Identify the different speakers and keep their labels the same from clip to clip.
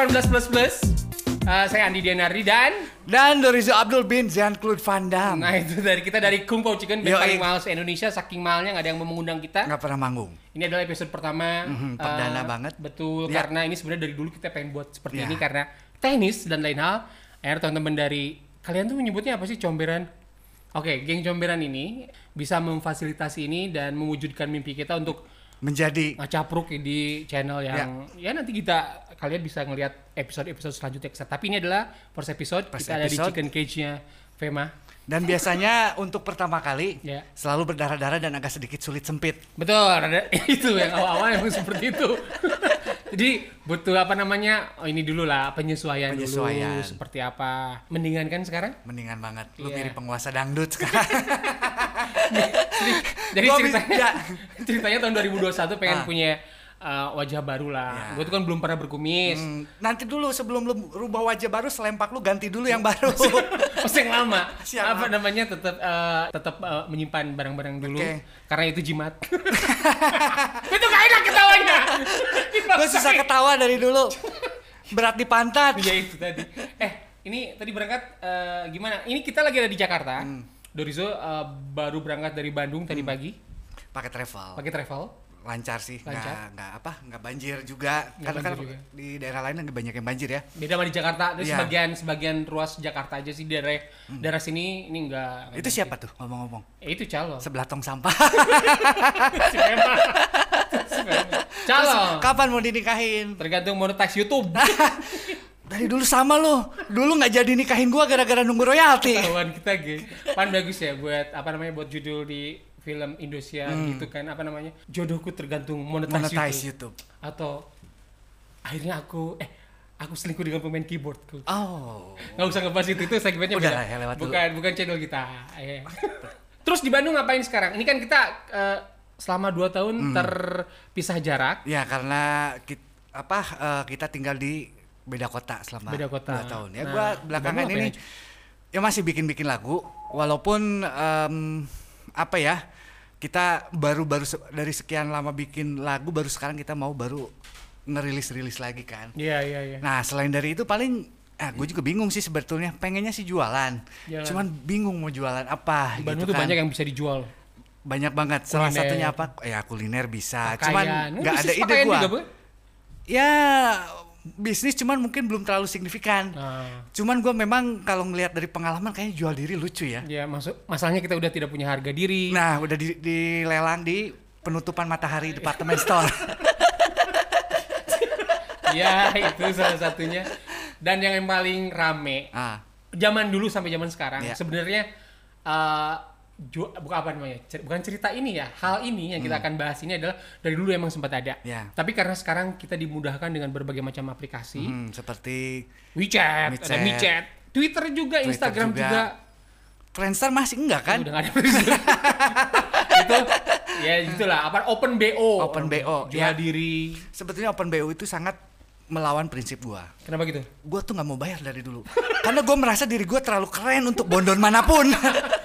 Speaker 1: 18 plus plus. Eh, saya Andi Dianardi dan
Speaker 2: Dan Dorizo Abdul bin Jean-Claude Van Damme
Speaker 1: nah itu dari kita dari Kung Pao Chicken band
Speaker 2: Yoi.
Speaker 1: paling mahal Indonesia saking mahalnya nggak ada yang mau mengundang kita.
Speaker 2: Nggak pernah manggung
Speaker 1: Ini adalah episode pertama.
Speaker 2: Mhm,
Speaker 1: eh,
Speaker 2: perdana banget.
Speaker 1: Betul,
Speaker 2: Ya.
Speaker 1: karena ini sebenarnya dari dulu kita pengen buat seperti
Speaker 2: Ya.
Speaker 1: ini karena teknis dan lain hal. Akhirnya teman-teman dari kalian tuh menyebutnya apa sih comberan? Oke, geng comberan ini bisa memfasilitasi ini dan mewujudkan mimpi kita untuk
Speaker 2: Menjadi
Speaker 1: ngacapruk di channel yang ya. nanti kita kalian bisa ngelihat episode-episode selanjutnya. Tapi ini adalah first episode
Speaker 2: First
Speaker 1: kita ada di
Speaker 2: episode.
Speaker 1: chicken cage-nya Fema.
Speaker 2: Dan biasanya untuk pertama kali
Speaker 1: Ya.
Speaker 2: Selalu berdarah-darah dan agak sedikit sulit sempit
Speaker 1: Betul, ada itu yang awal-awal emang seperti itu. Jadi butuh apa namanya? Oh ini dulu lah penyesuaian,
Speaker 2: Penyesuaian.
Speaker 1: dulu seperti apa. Mendingan kan sekarang?
Speaker 2: Mendingan banget Lu
Speaker 1: Iya.
Speaker 2: mirip penguasa dangdut sekarang
Speaker 1: Jadi
Speaker 2: Gua
Speaker 1: ceritanya
Speaker 2: bisa.
Speaker 1: ceritanya tahun 2021 pengen
Speaker 2: Ah.
Speaker 1: punya uh, wajah baru lah.
Speaker 2: Ya.
Speaker 1: Gue tuh kan belum pernah berkumis.
Speaker 2: Hmm, Nanti dulu sebelum lu rubah wajah baru Selempak lu ganti dulu yang baru
Speaker 1: Masih yang lama.
Speaker 2: Siap.
Speaker 1: Apa namanya tetap uh, tetap uh, menyimpan barang-barang dulu
Speaker 2: Oke.
Speaker 1: karena itu jimat. itu gak enak ketawanya.
Speaker 2: Gue susah ketawa dari dulu Berat di pantat
Speaker 1: Iya itu tadi. Eh, ini tadi berangkat eh, gimana? Ini kita lagi ada di Jakarta.
Speaker 2: Hmm.
Speaker 1: Dorizo eh, baru berangkat dari Bandung tadi pagi
Speaker 2: Pakai travel
Speaker 1: pakai travel.
Speaker 2: lancar sih
Speaker 1: Lancar.
Speaker 2: nggak nggak apa nggak banjir juga
Speaker 1: Nggak
Speaker 2: karena kan
Speaker 1: juga.
Speaker 2: di daerah lain nggak banyak yang banjir ya
Speaker 1: Beda sama di Jakarta. Itu
Speaker 2: Iya.
Speaker 1: sebagian sebagian ruas Jakarta aja sih daerah daerah sini ini enggak.
Speaker 2: itu siapa tuh ngomong-ngomong
Speaker 1: Eh, itu calo.
Speaker 2: sebelah tong sampah.
Speaker 1: Calo.
Speaker 2: kapan mau dinikahin
Speaker 1: Tergantung monetize YouTube.
Speaker 2: dari dulu sama lo dulu nggak jadi nikahin gua gara-gara nunggu royalti
Speaker 1: Kawan kita ge. Pan bagus ya buat apa namanya buat judul di film Indonesia gitu kan apa namanya jodohku tergantung monetize,
Speaker 2: Hmm. monetize
Speaker 1: YouTube.
Speaker 2: YouTube
Speaker 1: atau akhirnya aku eh aku selingkuh dengan pemain keyboardku
Speaker 2: oh
Speaker 1: nggak usah ngebahas itu itu segmennya
Speaker 2: Udah
Speaker 1: beda
Speaker 2: lah, ya, lewat dulu.
Speaker 1: bukan bukan channel kita ya. terus di Bandung ngapain sekarang ini kan kita eh, selama 2 tahun
Speaker 2: Hmm.
Speaker 1: terpisah jarak
Speaker 2: ya karena kita, apa eh, kita tinggal di beda kota selama
Speaker 1: Beda kota.
Speaker 2: dua tahun. Ya
Speaker 1: Nah,
Speaker 2: gua
Speaker 1: di
Speaker 2: belakangan ini ya masih bikin-bikin lagu walaupun em, apa ya kita baru-baru se- dari sekian lama bikin lagu baru sekarang kita mau baru ngerilis-rilis lagi kan.
Speaker 1: Iya iya iya.
Speaker 2: Nah selain dari itu paling ah gue juga bingung sih sebetulnya pengennya sih jualan,
Speaker 1: Jualan.
Speaker 2: cuman bingung mau jualan apa
Speaker 1: di Bandung
Speaker 2: gitu
Speaker 1: tuh
Speaker 2: kan.
Speaker 1: banyak yang bisa dijual.
Speaker 2: Banyak banget. Salah
Speaker 1: Kuliner.
Speaker 2: satunya apa? Ya kuliner bisa.
Speaker 1: Pakaian.
Speaker 2: Cuman nggak ada ide
Speaker 1: Bu.
Speaker 2: ya bisnis cuman mungkin belum terlalu signifikan.
Speaker 1: Nah,
Speaker 2: cuman gue memang kalau ngelihat dari pengalaman kayaknya jual diri lucu ya.
Speaker 1: Ya maksud masalahnya kita udah tidak punya harga diri.
Speaker 2: Nah udah di, dilelang di penutupan matahari departemen store.
Speaker 1: Iya itu salah satunya. Dan yang paling rame
Speaker 2: ah.
Speaker 1: zaman dulu sampai zaman sekarang
Speaker 2: Iya.
Speaker 1: sebenarnya eh, ju- bukan apa namanya cer- bukan cerita ini ya hal ini yang kita akan bahas ini adalah dari dulu emang sempat ada.
Speaker 2: Hmm. Iya.
Speaker 1: tapi karena sekarang kita dimudahkan dengan berbagai macam aplikasi.
Speaker 2: Hmm, seperti
Speaker 1: WeChat, ada
Speaker 2: WeChat.
Speaker 1: WeChat Twitter juga
Speaker 2: Twitter
Speaker 1: Instagram
Speaker 2: juga.
Speaker 1: juga,
Speaker 2: Friendster masih enggak kan?
Speaker 1: Udah ada itu ya itulah apa Open BO
Speaker 2: Open BO,
Speaker 1: jual
Speaker 2: ya.
Speaker 1: diri.
Speaker 2: Sebetulnya open BO itu sangat melawan prinsip gua.
Speaker 1: Kenapa gitu?
Speaker 2: Gue tuh nggak mau bayar dari dulu. Karena gue merasa diri gue terlalu keren untuk bondon
Speaker 1: mana pun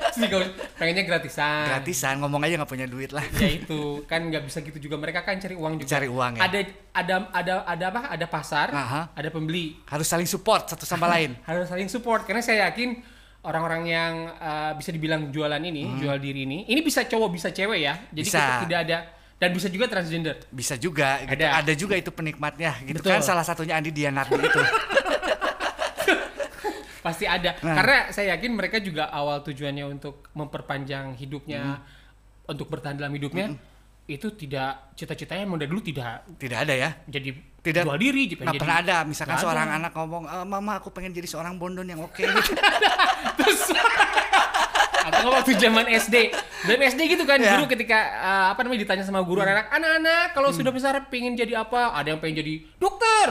Speaker 1: pengennya gratisan
Speaker 2: gratisan ngomong aja nggak punya duit lah
Speaker 1: ya itu kan nggak bisa gitu juga mereka kan cari uang juga
Speaker 2: Cari uang, ya.
Speaker 1: ada ada ada ada apa ada pasar
Speaker 2: Aha.
Speaker 1: ada pembeli
Speaker 2: harus saling support satu sama lain
Speaker 1: harus saling support karena saya yakin orang-orang yang uh, bisa dibilang jualan ini jual diri ini ini bisa cowok bisa cewek ya jadi
Speaker 2: Hmm. Bisa.
Speaker 1: kita tidak ada dan bisa juga transgender
Speaker 2: bisa juga gitu.
Speaker 1: Ada.
Speaker 2: ada juga itu penikmatnya gitu
Speaker 1: Betul.
Speaker 2: kan salah satunya Andi Dianardi itu
Speaker 1: pasti ada
Speaker 2: Nah.
Speaker 1: karena saya yakin mereka juga awal tujuannya untuk memperpanjang hidupnya
Speaker 2: Hmm.
Speaker 1: untuk bertahan dalam hidupnya itu tidak cita-citanya emang dari dulu tidak
Speaker 2: tidak ada ya
Speaker 1: jadi
Speaker 2: Tidak.
Speaker 1: jual diri
Speaker 2: nggak
Speaker 1: jadi-
Speaker 2: pernah ada misalkan seorang
Speaker 1: ada.
Speaker 2: anak ngomong "Eh, mama aku pengen jadi seorang bondon yang oke gitu.
Speaker 1: atau nggak waktu zaman SD dan SD gitu kan
Speaker 2: Ya.
Speaker 1: guru ketika uh, apa namanya ditanya sama guru anak-anak anak-anak kalau
Speaker 2: Hmm.
Speaker 1: sudah besar pengen jadi apa ada yang pengen jadi dokter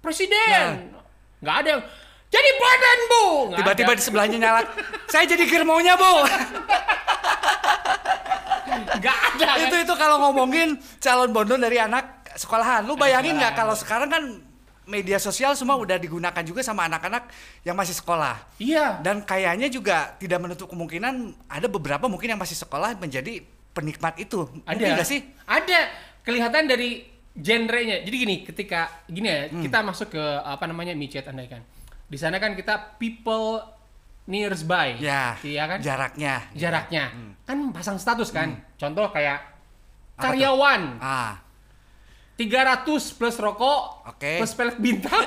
Speaker 1: presiden nggak ada yang jadi badan bu
Speaker 2: tiba-tiba di sebelahnya nyala saya jadi germonya bu
Speaker 1: nggak ada
Speaker 2: itu itu kalau ngomongin calon bondon dari anak sekolahan lu bayangin nggak kalau sekarang kan media sosial semua udah digunakan juga sama anak-anak yang masih sekolah
Speaker 1: iya
Speaker 2: dan kayaknya juga tidak menutup kemungkinan ada beberapa mungkin yang masih sekolah menjadi penikmat itu.
Speaker 1: Ada.
Speaker 2: Mungkin nggak sih?
Speaker 1: Ada. Kelihatan dari genrenya. Jadi gini, ketika gini ya,
Speaker 2: Hmm.
Speaker 1: kita masuk ke apa namanya micet andai kan. Di sana kan kita people nearby.
Speaker 2: Ya.
Speaker 1: Iya kan?
Speaker 2: Jaraknya.
Speaker 1: Jaraknya. Kan pasang status kan. Contoh kayak
Speaker 2: Hmm. Apa tuh?
Speaker 1: karyawan
Speaker 2: Ah,
Speaker 1: 300 plus rokok
Speaker 2: Oke.
Speaker 1: plus pelet bintang.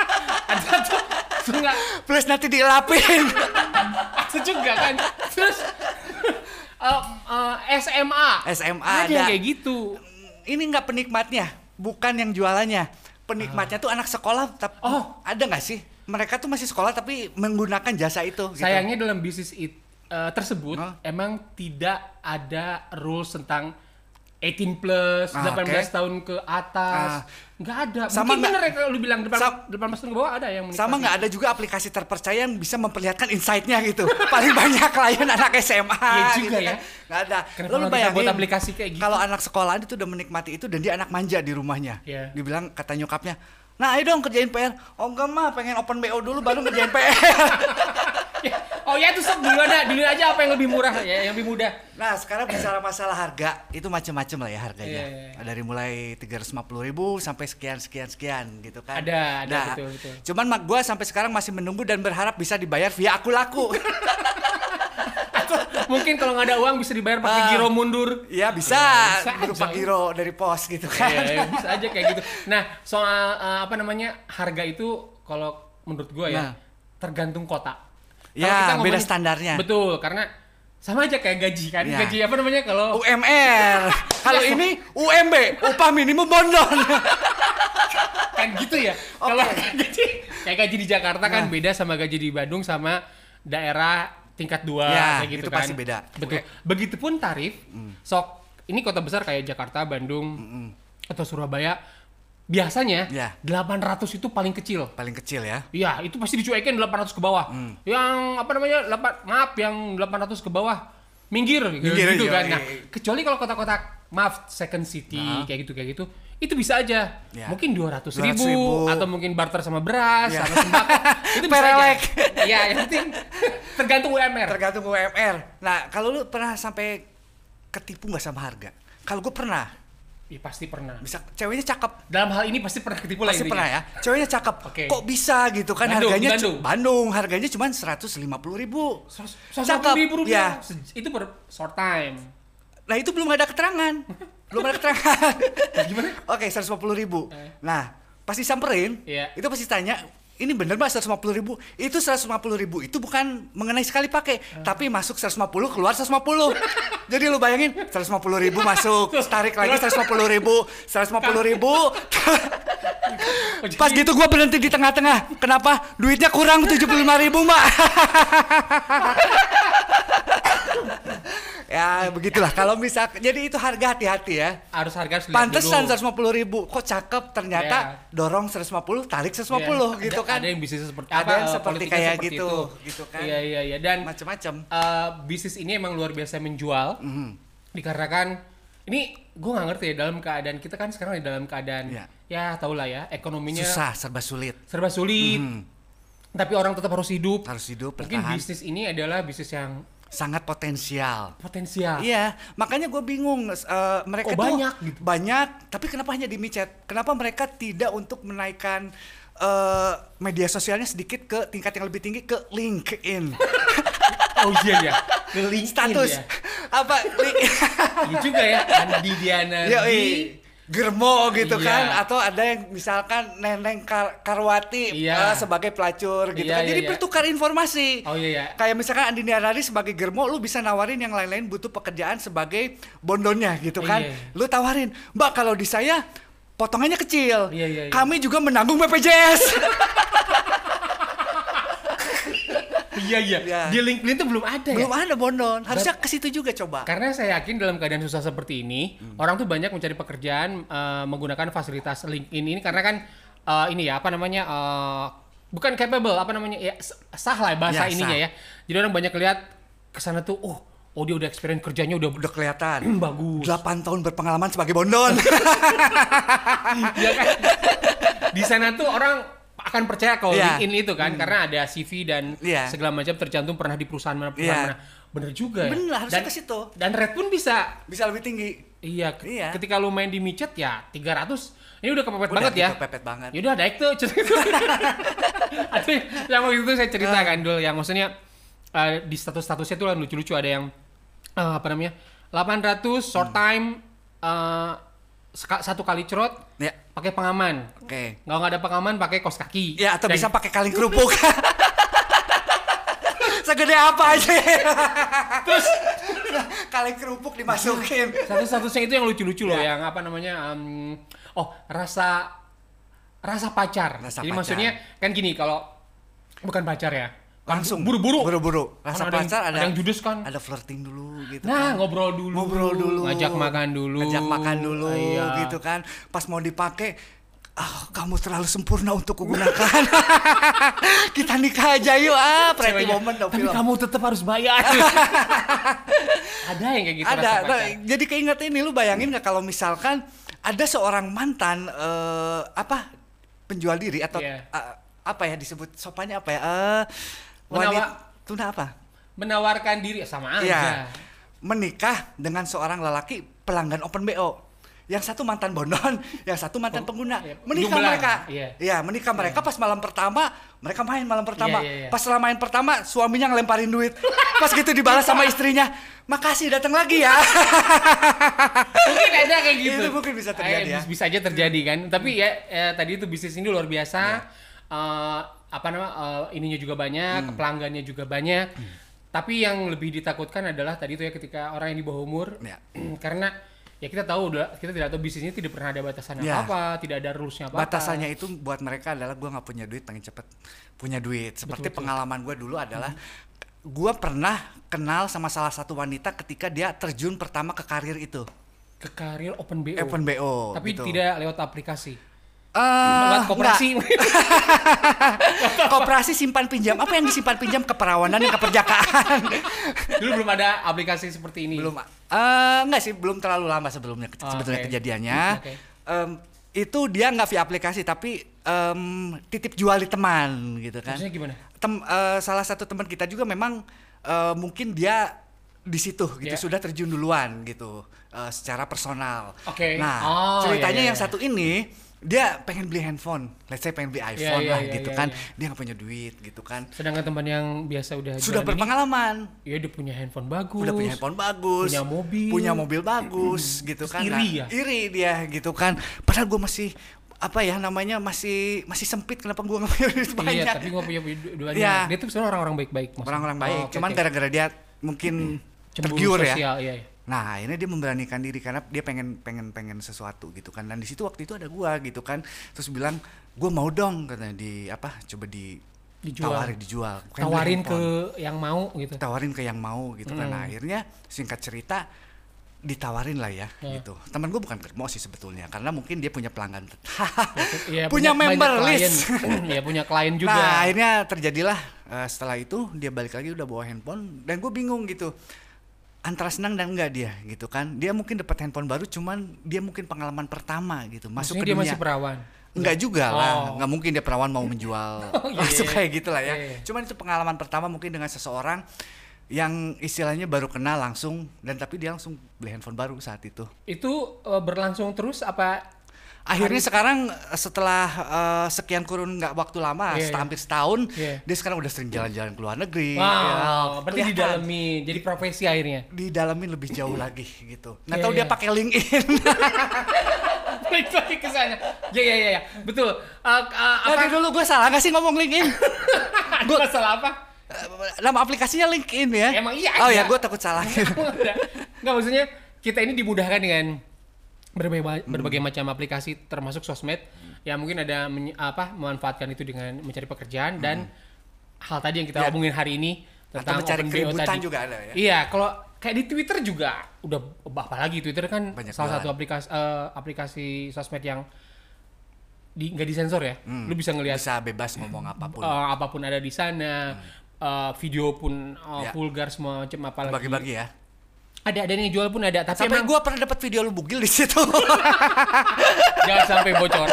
Speaker 1: Ada tuh tuh
Speaker 2: plus nanti dielapin.
Speaker 1: ada juga kan. Terus eh, eh, SMA.
Speaker 2: SMA
Speaker 1: ada
Speaker 2: ada.
Speaker 1: yang kayak gitu.
Speaker 2: Ini nggak penikmatnya, bukan yang jualannya. Penikmatnya tuh anak sekolah, tapi
Speaker 1: Oh.
Speaker 2: ada nggak sih? Mereka tuh masih sekolah tapi menggunakan jasa itu. gitu.
Speaker 1: Sayangnya dalam bisnis it- eh, tersebut
Speaker 2: Hah?
Speaker 1: emang tidak ada rules tentang 18 plus,
Speaker 2: Ah,
Speaker 1: 18
Speaker 2: oke.
Speaker 1: tahun ke atas.
Speaker 2: Ah.
Speaker 1: Nggak ada.
Speaker 2: Sama
Speaker 1: Mungkin bener ya kalau lu bilang depan 18 tahun ke bawah ada yang
Speaker 2: Sama
Speaker 1: menikmati.
Speaker 2: nggak ada juga aplikasi terpercaya yang bisa memperlihatkan insight-nya gitu. Paling banyak klien anak SMA.
Speaker 1: Iya juga
Speaker 2: gitu
Speaker 1: ya.
Speaker 2: kan. Nggak ada.
Speaker 1: Kenapa kita
Speaker 2: bayangin
Speaker 1: buat aplikasi kayak gitu?
Speaker 2: Kalau anak sekolahan itu udah menikmati itu dan dia anak manja di rumahnya.
Speaker 1: Iya.
Speaker 2: Dibilang kata nyokapnya, nah ayo dong kerjain PR. Oh enggak mah, pengen open BO dulu baru ngerjain PR.
Speaker 1: Ya, Oh ya itu sok dulu ada, dulu aja apa yang lebih murah ya, yang lebih mudah.
Speaker 2: Nah sekarang bicara masalah harga itu macam-macam lah ya harganya.
Speaker 1: Iya, iya, iya.
Speaker 2: Dari mulai 350.000 ribu sampai sekian sekian sekian gitu kan.
Speaker 1: Ada, ada,
Speaker 2: Nah,
Speaker 1: betul, betul.
Speaker 2: Cuman mak gua sampai sekarang masih menunggu dan berharap bisa dibayar via aku laku.
Speaker 1: Mungkin kalau nggak ada uang bisa dibayar pakai
Speaker 2: Ah.
Speaker 1: giro mundur.
Speaker 2: Iya bisa,
Speaker 1: Ya, bisa
Speaker 2: berupa
Speaker 1: aja.
Speaker 2: giro dari pos gitu kan.
Speaker 1: Iya, ya, bisa aja kayak gitu. Nah, soal eh, apa namanya harga itu kalau menurut gua ya
Speaker 2: Nah.
Speaker 1: tergantung kota.
Speaker 2: Ya,
Speaker 1: Kalau kita
Speaker 2: beda standarnya.
Speaker 1: Betul, karena sama aja kayak gaji kan.
Speaker 2: Ya.
Speaker 1: Gaji apa namanya kalau
Speaker 2: UMR. Kalau ini UMB, upah minimum bondon.
Speaker 1: kan gitu ya. Kalau gaji kayak gaji di Jakarta kan beda sama gaji di Bandung sama daerah tingkat dua
Speaker 2: Ya,
Speaker 1: kayak gitu
Speaker 2: itu
Speaker 1: kan.
Speaker 2: pasti beda.
Speaker 1: Betul. Begitupun tarif. Sok ini kota besar kayak Jakarta, Bandung atau Surabaya biasanya
Speaker 2: Ya.
Speaker 1: 800 itu paling kecil.
Speaker 2: Paling kecil ya.
Speaker 1: Iya, itu pasti dicuekin 800 ke bawah.
Speaker 2: Hmm.
Speaker 1: Yang apa namanya? 8 maaf yang 800 ke bawah minggir,
Speaker 2: Minggir,
Speaker 1: gitu
Speaker 2: iya,
Speaker 1: kan.
Speaker 2: iya,
Speaker 1: Nah,
Speaker 2: iya.
Speaker 1: kecuali kalau kota-kota maaf second city kayak gitu kayak gitu, itu bisa aja.
Speaker 2: Ya.
Speaker 1: Mungkin 200
Speaker 2: 200.000.
Speaker 1: ribu, atau mungkin barter sama beras,
Speaker 2: Ya.
Speaker 1: sama sembako. itu bisa aja. Iya, yang penting tergantung UMR.
Speaker 2: Tergantung UMR. Nah, kalau lu pernah sampai ketipu nggak sama harga? Kalau gue pernah,
Speaker 1: Iya, pasti pernah.
Speaker 2: bisa ceweknya cakep.
Speaker 1: Dalam hal ini pasti pernah ketipu lah
Speaker 2: Pasti pernah ya. Ceweknya cakep.
Speaker 1: Oke.
Speaker 2: Kok bisa gitu kan
Speaker 1: Bandung,
Speaker 2: harganya
Speaker 1: Bandung.
Speaker 2: Bandung harganya cuma 150 ribu.
Speaker 1: Seratus ribu rupiah.
Speaker 2: Ya.
Speaker 1: Itu per short time.
Speaker 2: Nah itu belum ada keterangan. belum ada keterangan.
Speaker 1: Gimana?
Speaker 2: Oke, 150 ribu.
Speaker 1: Eh.
Speaker 2: Nah, pasti samperin.
Speaker 1: Iya.
Speaker 2: Itu pasti tanya, ini bener mbak 150 ribu? Itu 150 ribu itu bukan mengenai sekali pakai,
Speaker 1: Eh.
Speaker 2: tapi masuk 150 keluar 150. Jadi lu bayangin 150 ribu masuk, tarik lagi 150 ribu, 150 ribu. Pas gitu gua berhenti di tengah-tengah. Kenapa? Duitnya kurang 75 ribu mbak. ya begitulah kalau misal jadi itu harga hati-hati ya
Speaker 1: harus harga harus
Speaker 2: Pantesan
Speaker 1: dulu.
Speaker 2: 150 ribu, kok cakep ternyata dorong 150, tarik 150
Speaker 1: Iya.
Speaker 2: gitu
Speaker 1: Ada-
Speaker 2: kan.
Speaker 1: Ada yang bisnis seperti
Speaker 2: Ada
Speaker 1: apa?
Speaker 2: yang seperti kayak
Speaker 1: seperti
Speaker 2: gitu,
Speaker 1: itu.
Speaker 2: gitu kan.
Speaker 1: Iya iya iya dan
Speaker 2: Macam-macam.
Speaker 1: eh, bisnis ini emang luar biasa menjual.
Speaker 2: Mhm.
Speaker 1: Dikarenakan ini gue nggak ngerti ya dalam keadaan kita kan sekarang di dalam keadaan
Speaker 2: Iya.
Speaker 1: ya tau lah ya ekonominya
Speaker 2: Susah, serba sulit.
Speaker 1: serba sulit. Tapi orang tetap harus hidup.
Speaker 2: Harus hidup,
Speaker 1: Mungkin
Speaker 2: bertahan.
Speaker 1: bisnis ini adalah bisnis yang
Speaker 2: Sangat potensial.
Speaker 1: potensial.
Speaker 2: Iya, makanya gue bingung. eh, mereka
Speaker 1: Kok
Speaker 2: tuh
Speaker 1: banyak gitu?
Speaker 2: banyak, tapi kenapa hanya di micet? Kenapa mereka tidak untuk menaikkan eh, media sosialnya sedikit ke tingkat yang lebih tinggi ke LinkedIn
Speaker 1: Oh iya ya. Ke LinkedIn
Speaker 2: status
Speaker 1: ya.
Speaker 2: apa
Speaker 1: Iya juga ya. Andi Diana
Speaker 2: Yoi.
Speaker 1: di
Speaker 2: Germo gitu
Speaker 1: Iya.
Speaker 2: kan atau ada yang misalkan Neneng Kar- Karwati
Speaker 1: Iya.
Speaker 2: eh, sebagai pelacur gitu
Speaker 1: Iya,
Speaker 2: kan
Speaker 1: iya,
Speaker 2: jadi
Speaker 1: iya.
Speaker 2: bertukar informasi
Speaker 1: Oh iya ya.
Speaker 2: kayak misalkan Andi Niarari sebagai Germo lu bisa nawarin yang lain-lain butuh pekerjaan sebagai bondonnya gitu kan
Speaker 1: Iya, iya.
Speaker 2: lu tawarin mbak kalau di saya potongannya kecil
Speaker 1: Iya, iya, iya.
Speaker 2: kami juga menanggung BPJS
Speaker 1: Iya iya.
Speaker 2: Iya.
Speaker 1: Di LinkedIn tuh belum ada ya.
Speaker 2: belum ada bondon harusnya ke situ juga coba
Speaker 1: Karena saya yakin dalam keadaan susah seperti ini,
Speaker 2: Hmm.
Speaker 1: orang tuh banyak mencari pekerjaan eh, menggunakan fasilitas LinkedIn ini karena kan eh, ini ya apa namanya eh, bukan capable apa namanya ya sah lah bahasa
Speaker 2: Ya,
Speaker 1: ininya
Speaker 2: sah.
Speaker 1: ya. Jadi orang banyak lihat ke sana tuh, oh, oh dia udah experience kerjanya udah
Speaker 2: udah kelihatan
Speaker 1: bagus.
Speaker 2: 8 tahun berpengalaman sebagai bondon
Speaker 1: Iya kan? Di sana tuh orang akan percaya kalau
Speaker 2: Iya.
Speaker 1: LinkedIn itu kan karena ada CV dan
Speaker 2: Iya.
Speaker 1: segala macam tercantum pernah di perusahaan mana perusahaan
Speaker 2: Iya.
Speaker 1: mana. Bener juga ya.
Speaker 2: Bener, harusnya
Speaker 1: dan,
Speaker 2: ke situ.
Speaker 1: Dan rate pun bisa
Speaker 2: Bisa lebih tinggi.
Speaker 1: iya, ke-
Speaker 2: Iya.
Speaker 1: ketika lu main di micet ya 300. Ini udah kepepet
Speaker 2: Udah
Speaker 1: banget ya.
Speaker 2: kepepet banget.
Speaker 1: Yaudah naik tuh cerita. Ada yang waktu itu saya cerita
Speaker 2: Ah.
Speaker 1: kan dulu yang maksudnya eh, di status-statusnya tuh lucu-lucu ada yang eh, apa namanya 800 short
Speaker 2: Hmm.
Speaker 1: time eh, satu kali cerot
Speaker 2: Ya,
Speaker 1: pakai pengaman.
Speaker 2: oke.
Speaker 1: Nggak nggak ada pengaman pakai kos kaki.
Speaker 2: Ya, atau
Speaker 1: Dan
Speaker 2: bisa pakai kaleng kerupuk. Segede apa aja. Terus kaleng kerupuk dimasukin.
Speaker 1: Satu-satunya itu yang lucu-lucu loh,
Speaker 2: Ya.
Speaker 1: yang apa namanya? em, oh rasa rasa pacar.
Speaker 2: Rasa
Speaker 1: Jadi
Speaker 2: pacar.
Speaker 1: maksudnya kan gini kalau bukan pacar ya,
Speaker 2: Langsung
Speaker 1: buru-buru.
Speaker 2: Buru-buru.
Speaker 1: Kan
Speaker 2: Rasa
Speaker 1: ada yang-
Speaker 2: pacar ada,
Speaker 1: ada yang judes kan.
Speaker 2: Ada flirting dulu gitu
Speaker 1: Nah,
Speaker 2: kan.
Speaker 1: ngobrol dulu.
Speaker 2: ngobrol dulu
Speaker 1: Ngajak makan dulu.
Speaker 2: ngajak makan dulu
Speaker 1: Iya.
Speaker 2: gitu kan pas mau dipakai ah kamu terlalu sempurna untuk kugunakan kita nikah aja yuk ah pretty moment dong
Speaker 1: Tapi
Speaker 2: film
Speaker 1: kamu tetap harus bayar. ada yang kayak gitu
Speaker 2: ada
Speaker 1: rasa
Speaker 2: nah,
Speaker 1: pacar.
Speaker 2: jadi keinget ini lu bayangin nggak kalau misalkan ada seorang mantan eh, apa penjual diri atau
Speaker 1: Iya.
Speaker 2: eh, apa ya disebut sopannya apa ya eh
Speaker 1: Menawa-
Speaker 2: wanita tuna apa
Speaker 1: Menawarkan diri sama aja.
Speaker 2: Iya. Menikah dengan seorang lelaki pelanggan Open BO. Yang satu mantan bondon, yang satu mantan pengguna.
Speaker 1: iya.
Speaker 2: Menikah
Speaker 1: Jumlah,
Speaker 2: mereka.
Speaker 1: iya.
Speaker 2: Iya, menikah mereka pas malam pertama, mereka main malam pertama.
Speaker 1: Iya, iya, iya.
Speaker 2: Pas setelah main pertama, suaminya ngelemparin duit. Pas gitu dibalas sama istrinya, "Makasih datang lagi ya."
Speaker 1: mungkin ada kayak gitu.
Speaker 2: Itu mungkin bisa terjadi
Speaker 1: Eh,
Speaker 2: ya.
Speaker 1: bis- Bisa aja terjadi kan. Tapi ya eh, tadi itu bisnis ini luar biasa. Eh, apa nama eh, ininya juga banyak, pelanggannya juga banyak. Tapi yang lebih ditakutkan adalah tadi itu ya ketika orang yang di bawah umur
Speaker 2: Ya.
Speaker 1: karena ya kita tahu udah kita tidak tahu bisnisnya tidak pernah ada batasan
Speaker 2: Ya.
Speaker 1: apa, tidak ada rulesnya apa.
Speaker 2: Batasannya itu buat mereka adalah gua nggak punya duit, pengen cepet punya duit. Seperti
Speaker 1: Betul,
Speaker 2: pengalaman gua dulu adalah gua pernah kenal sama salah satu wanita ketika dia terjun pertama ke karir itu.
Speaker 1: ke karir open BO.
Speaker 2: Open BO.
Speaker 1: Tapi
Speaker 2: gitu.
Speaker 1: tidak lewat aplikasi. Lewat koperasi.
Speaker 2: koperasi simpan pinjam. Apa yang disimpan pinjam keperawanan dan keperjakaan?
Speaker 1: Dulu belum ada aplikasi seperti ini.
Speaker 2: belum. Eh enggak sih, belum terlalu lama sebelumnya
Speaker 1: Oh,
Speaker 2: sebetulnya
Speaker 1: oke.
Speaker 2: kejadiannya.
Speaker 1: Oke.
Speaker 2: Em, itu dia nggak via aplikasi tapi em, titip jual di teman gitu kan.
Speaker 1: Maksudnya gimana?
Speaker 2: Tem, eh, salah satu teman kita juga memang eh, mungkin dia di situ gitu
Speaker 1: Ya.
Speaker 2: sudah terjun duluan gitu eh, secara personal.
Speaker 1: Oke.
Speaker 2: Nah,
Speaker 1: Oh,
Speaker 2: ceritanya
Speaker 1: iya, iya,
Speaker 2: yang
Speaker 1: iya.
Speaker 2: satu ini dia pengen beli handphone, let's say pengen beli iPhone
Speaker 1: iya,
Speaker 2: lah
Speaker 1: iya,
Speaker 2: gitu
Speaker 1: iya,
Speaker 2: kan.
Speaker 1: iya.
Speaker 2: Dia nggak punya duit gitu kan.
Speaker 1: Sedangkan teman yang biasa udah
Speaker 2: Sudah
Speaker 1: jualan ini,
Speaker 2: berpengalaman,
Speaker 1: ya udah punya handphone bagus.
Speaker 2: udah punya handphone bagus,
Speaker 1: punya mobil.
Speaker 2: punya mobil bagus gitu
Speaker 1: Terus
Speaker 2: kan.
Speaker 1: iri ya?
Speaker 2: Iri dia gitu kan. Padahal gue masih apa ya namanya masih masih sempit kenapa gue nggak punya duit banyak.
Speaker 1: Iya, tapi nggak punya du- duanya.
Speaker 2: Iya.
Speaker 1: Dia tuh sebenarnya orang-orang baik-baik.
Speaker 2: orang-orang baik.
Speaker 1: Oh, oke,
Speaker 2: Cuman gara-gara dia mungkin
Speaker 1: Cemburu
Speaker 2: tergiur ya.
Speaker 1: Iya, iya.
Speaker 2: Nah, akhirnya dia memberanikan diri karena dia pengen pengen pengen sesuatu gitu kan. Dan di situ waktu itu ada gua gitu kan. Terus bilang, "Gua mau dong," katanya di apa? Coba di
Speaker 1: Dijual.
Speaker 2: tawarin dijual. Beli
Speaker 1: Tawarin ke yang mau gitu.
Speaker 2: tawarin ke yang mau gitu kan.
Speaker 1: Hmm.
Speaker 2: Nah, akhirnya singkat cerita ditawarin lah ya
Speaker 1: Ya.
Speaker 2: gitu. Temen gue bukan kermo sih sebetulnya karena mungkin dia punya pelanggan
Speaker 1: Iya,
Speaker 2: punya,
Speaker 1: banyak
Speaker 2: member list.
Speaker 1: Iya, punya klien juga.
Speaker 2: Nah akhirnya terjadilah eh, setelah itu dia balik lagi udah bawa handphone dan gue bingung gitu antara senang dan enggak dia gitu kan dia mungkin dapat handphone baru cuman dia mungkin pengalaman pertama gitu masuk
Speaker 1: Maksudnya
Speaker 2: ke
Speaker 1: dia
Speaker 2: dunia
Speaker 1: masih perawan.
Speaker 2: enggak juga
Speaker 1: Oh.
Speaker 2: lah nggak mungkin dia perawan mau menjual
Speaker 1: iya,
Speaker 2: langsung
Speaker 1: iya.
Speaker 2: kayak gitu lah ya
Speaker 1: Iya, iya.
Speaker 2: cuman itu pengalaman pertama mungkin dengan seseorang yang istilahnya baru kenal langsung dan tapi dia langsung beli handphone baru saat itu
Speaker 1: Itu eh, berlangsung terus apa
Speaker 2: akhirnya sekarang eh, setelah eh, sekian kurun nggak waktu lama
Speaker 1: Iya,
Speaker 2: set-
Speaker 1: iya.
Speaker 2: hampir setahun
Speaker 1: Iya.
Speaker 2: dia sekarang udah sering jalan-jalan ke luar negeri
Speaker 1: Wow,
Speaker 2: ya,
Speaker 1: berarti didalami jadi profesi akhirnya.
Speaker 2: didalamin lebih jauh lagi gitu nggak
Speaker 1: Iya,
Speaker 2: tahu dia
Speaker 1: iya.
Speaker 2: pakai LinkedIn
Speaker 1: Balik lagi ke sana. Ya ya ya, ya. betul. Eh,
Speaker 2: Tadi
Speaker 1: apa?
Speaker 2: dulu gue salah nggak sih ngomong LinkedIn
Speaker 1: Ada masalah apa?
Speaker 2: Eh, nama aplikasinya LinkedIn ya
Speaker 1: Emang iya
Speaker 2: oh ya gue takut salah
Speaker 1: Enggak maksudnya kita ini dimudahkan dengan berbagai berbagai macam aplikasi termasuk sosmed yang mungkin ada menye- apa memanfaatkan itu dengan mencari pekerjaan dan hal tadi yang kita
Speaker 2: Ya.
Speaker 1: omongin hari ini
Speaker 2: atau
Speaker 1: tentang
Speaker 2: mencari
Speaker 1: open BO
Speaker 2: keributan
Speaker 1: tadi.
Speaker 2: juga ada ya
Speaker 1: Iya, kalau kayak di Twitter juga udah apa lagi Twitter kan
Speaker 2: Banyak
Speaker 1: salah satu aplikasi eh, aplikasi sosmed yang di nggak disensor ya. Lu bisa ngelihat
Speaker 2: bisa bebas ngomong apa pun
Speaker 1: eh, apa pun ada di sana. eh, video pun eh,
Speaker 2: Ya.
Speaker 1: vulgar semua macam apalagi
Speaker 2: bagi-bagi ya
Speaker 1: Ada ada yang jual pun ada, tapi
Speaker 2: Sampai
Speaker 1: emang
Speaker 2: gue pernah dapat video lu bugil di situ.
Speaker 1: jangan sampai bocor.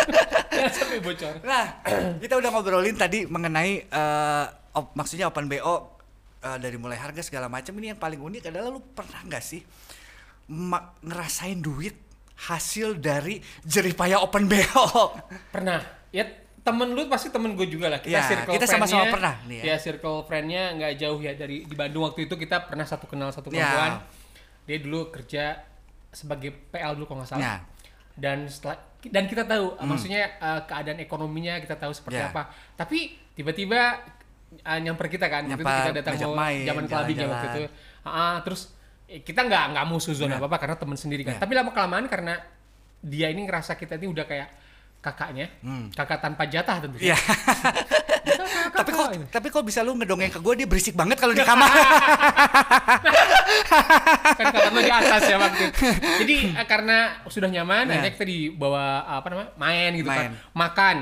Speaker 1: jangan sampai bocor.
Speaker 2: nah, kita udah ngobrolin tadi mengenai eh, op- maksudnya open BO eh, dari mulai harga segala macam. Ini yang paling unik adalah lu pernah nggak sih ngerasain duit hasil dari jeripaya open BO?
Speaker 1: Pernah. Ya temen lu pasti temen gue juga lah. Kita
Speaker 2: Ya,
Speaker 1: circle
Speaker 2: kita sama-sama pernah nih ya.
Speaker 1: ya. circle friend-nya nggak jauh ya dari di Bandung waktu itu kita pernah satu kenal satu
Speaker 2: Ya.
Speaker 1: Dia dulu kerja sebagai PL dulu kalau nggak salah.
Speaker 2: Ya.
Speaker 1: Dan setelah dan kita tahu maksudnya eh, keadaan ekonominya kita tahu seperti
Speaker 2: Ya.
Speaker 1: apa. Tapi tiba-tiba eh, nyamper kita kan waktu itu kita datang mau
Speaker 2: main,
Speaker 1: zaman clubbing ya waktu itu. Ah, terus eh, kita nggak nggak musuh zona apa apa karena teman sendiri kan.
Speaker 2: Ya.
Speaker 1: Tapi lama kelamaan karena dia ini ngerasa kita ini udah kayak kakaknya, kakak tanpa jatah tentunya. Kakak,
Speaker 2: tapi kok tapi kok bisa lu ngedongeng ke gue dia berisik banget kalau di kamar.
Speaker 1: kan kakak lo di atas ya waktu itu. Jadi eh, karena sudah nyaman,
Speaker 2: Nah.
Speaker 1: akhirnya kita dibawa apa namanya main gitu
Speaker 2: Main. Hmm.
Speaker 1: kan, makan,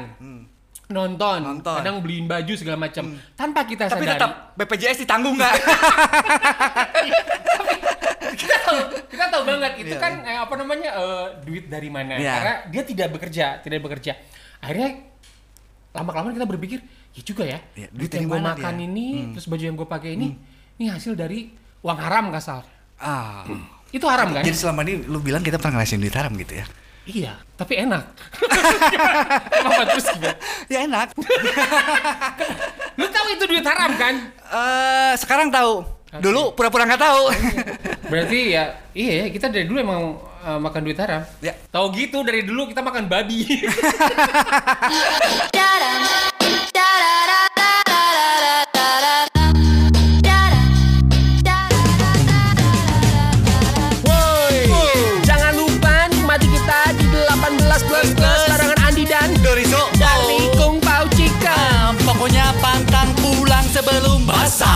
Speaker 1: nonton,
Speaker 2: Nonton. Hmm.
Speaker 1: kadang beliin baju segala macam, tanpa kita
Speaker 2: tapi
Speaker 1: sadari.
Speaker 2: tetap BPJS ditanggung nggak?
Speaker 1: kita tahu, kita tahu banget itu
Speaker 2: Iya,
Speaker 1: kan eh, apa namanya eh, duit dari mana?
Speaker 2: Iya.
Speaker 1: Karena dia tidak bekerja, tidak bekerja. Akhirnya lama kelamaan kita berpikir, ya juga ya,
Speaker 2: Iya,
Speaker 1: duit
Speaker 2: duit
Speaker 1: yang gue makan
Speaker 2: dia? Hmm.
Speaker 1: ini, terus baju yang gue pakai ini, ini hasil dari uang haram kasar.
Speaker 2: ah.
Speaker 1: Itu haram kan?
Speaker 2: Jadi selama ini lu bilang kita pernah ngerasain duit haram gitu ya?
Speaker 1: Iya, tapi enak. Apa terus gimana?
Speaker 2: Ya enak.
Speaker 1: Lu tahu itu duit haram kan?
Speaker 2: Eh sekarang tahu. Dulu pura-pura nggak tahu.
Speaker 1: Berarti ya, iya ya, kita dari dulu emang eh, makan duit haram.
Speaker 2: ya.
Speaker 1: Tahu gitu dari dulu kita makan babi.
Speaker 3: de Lumbasa.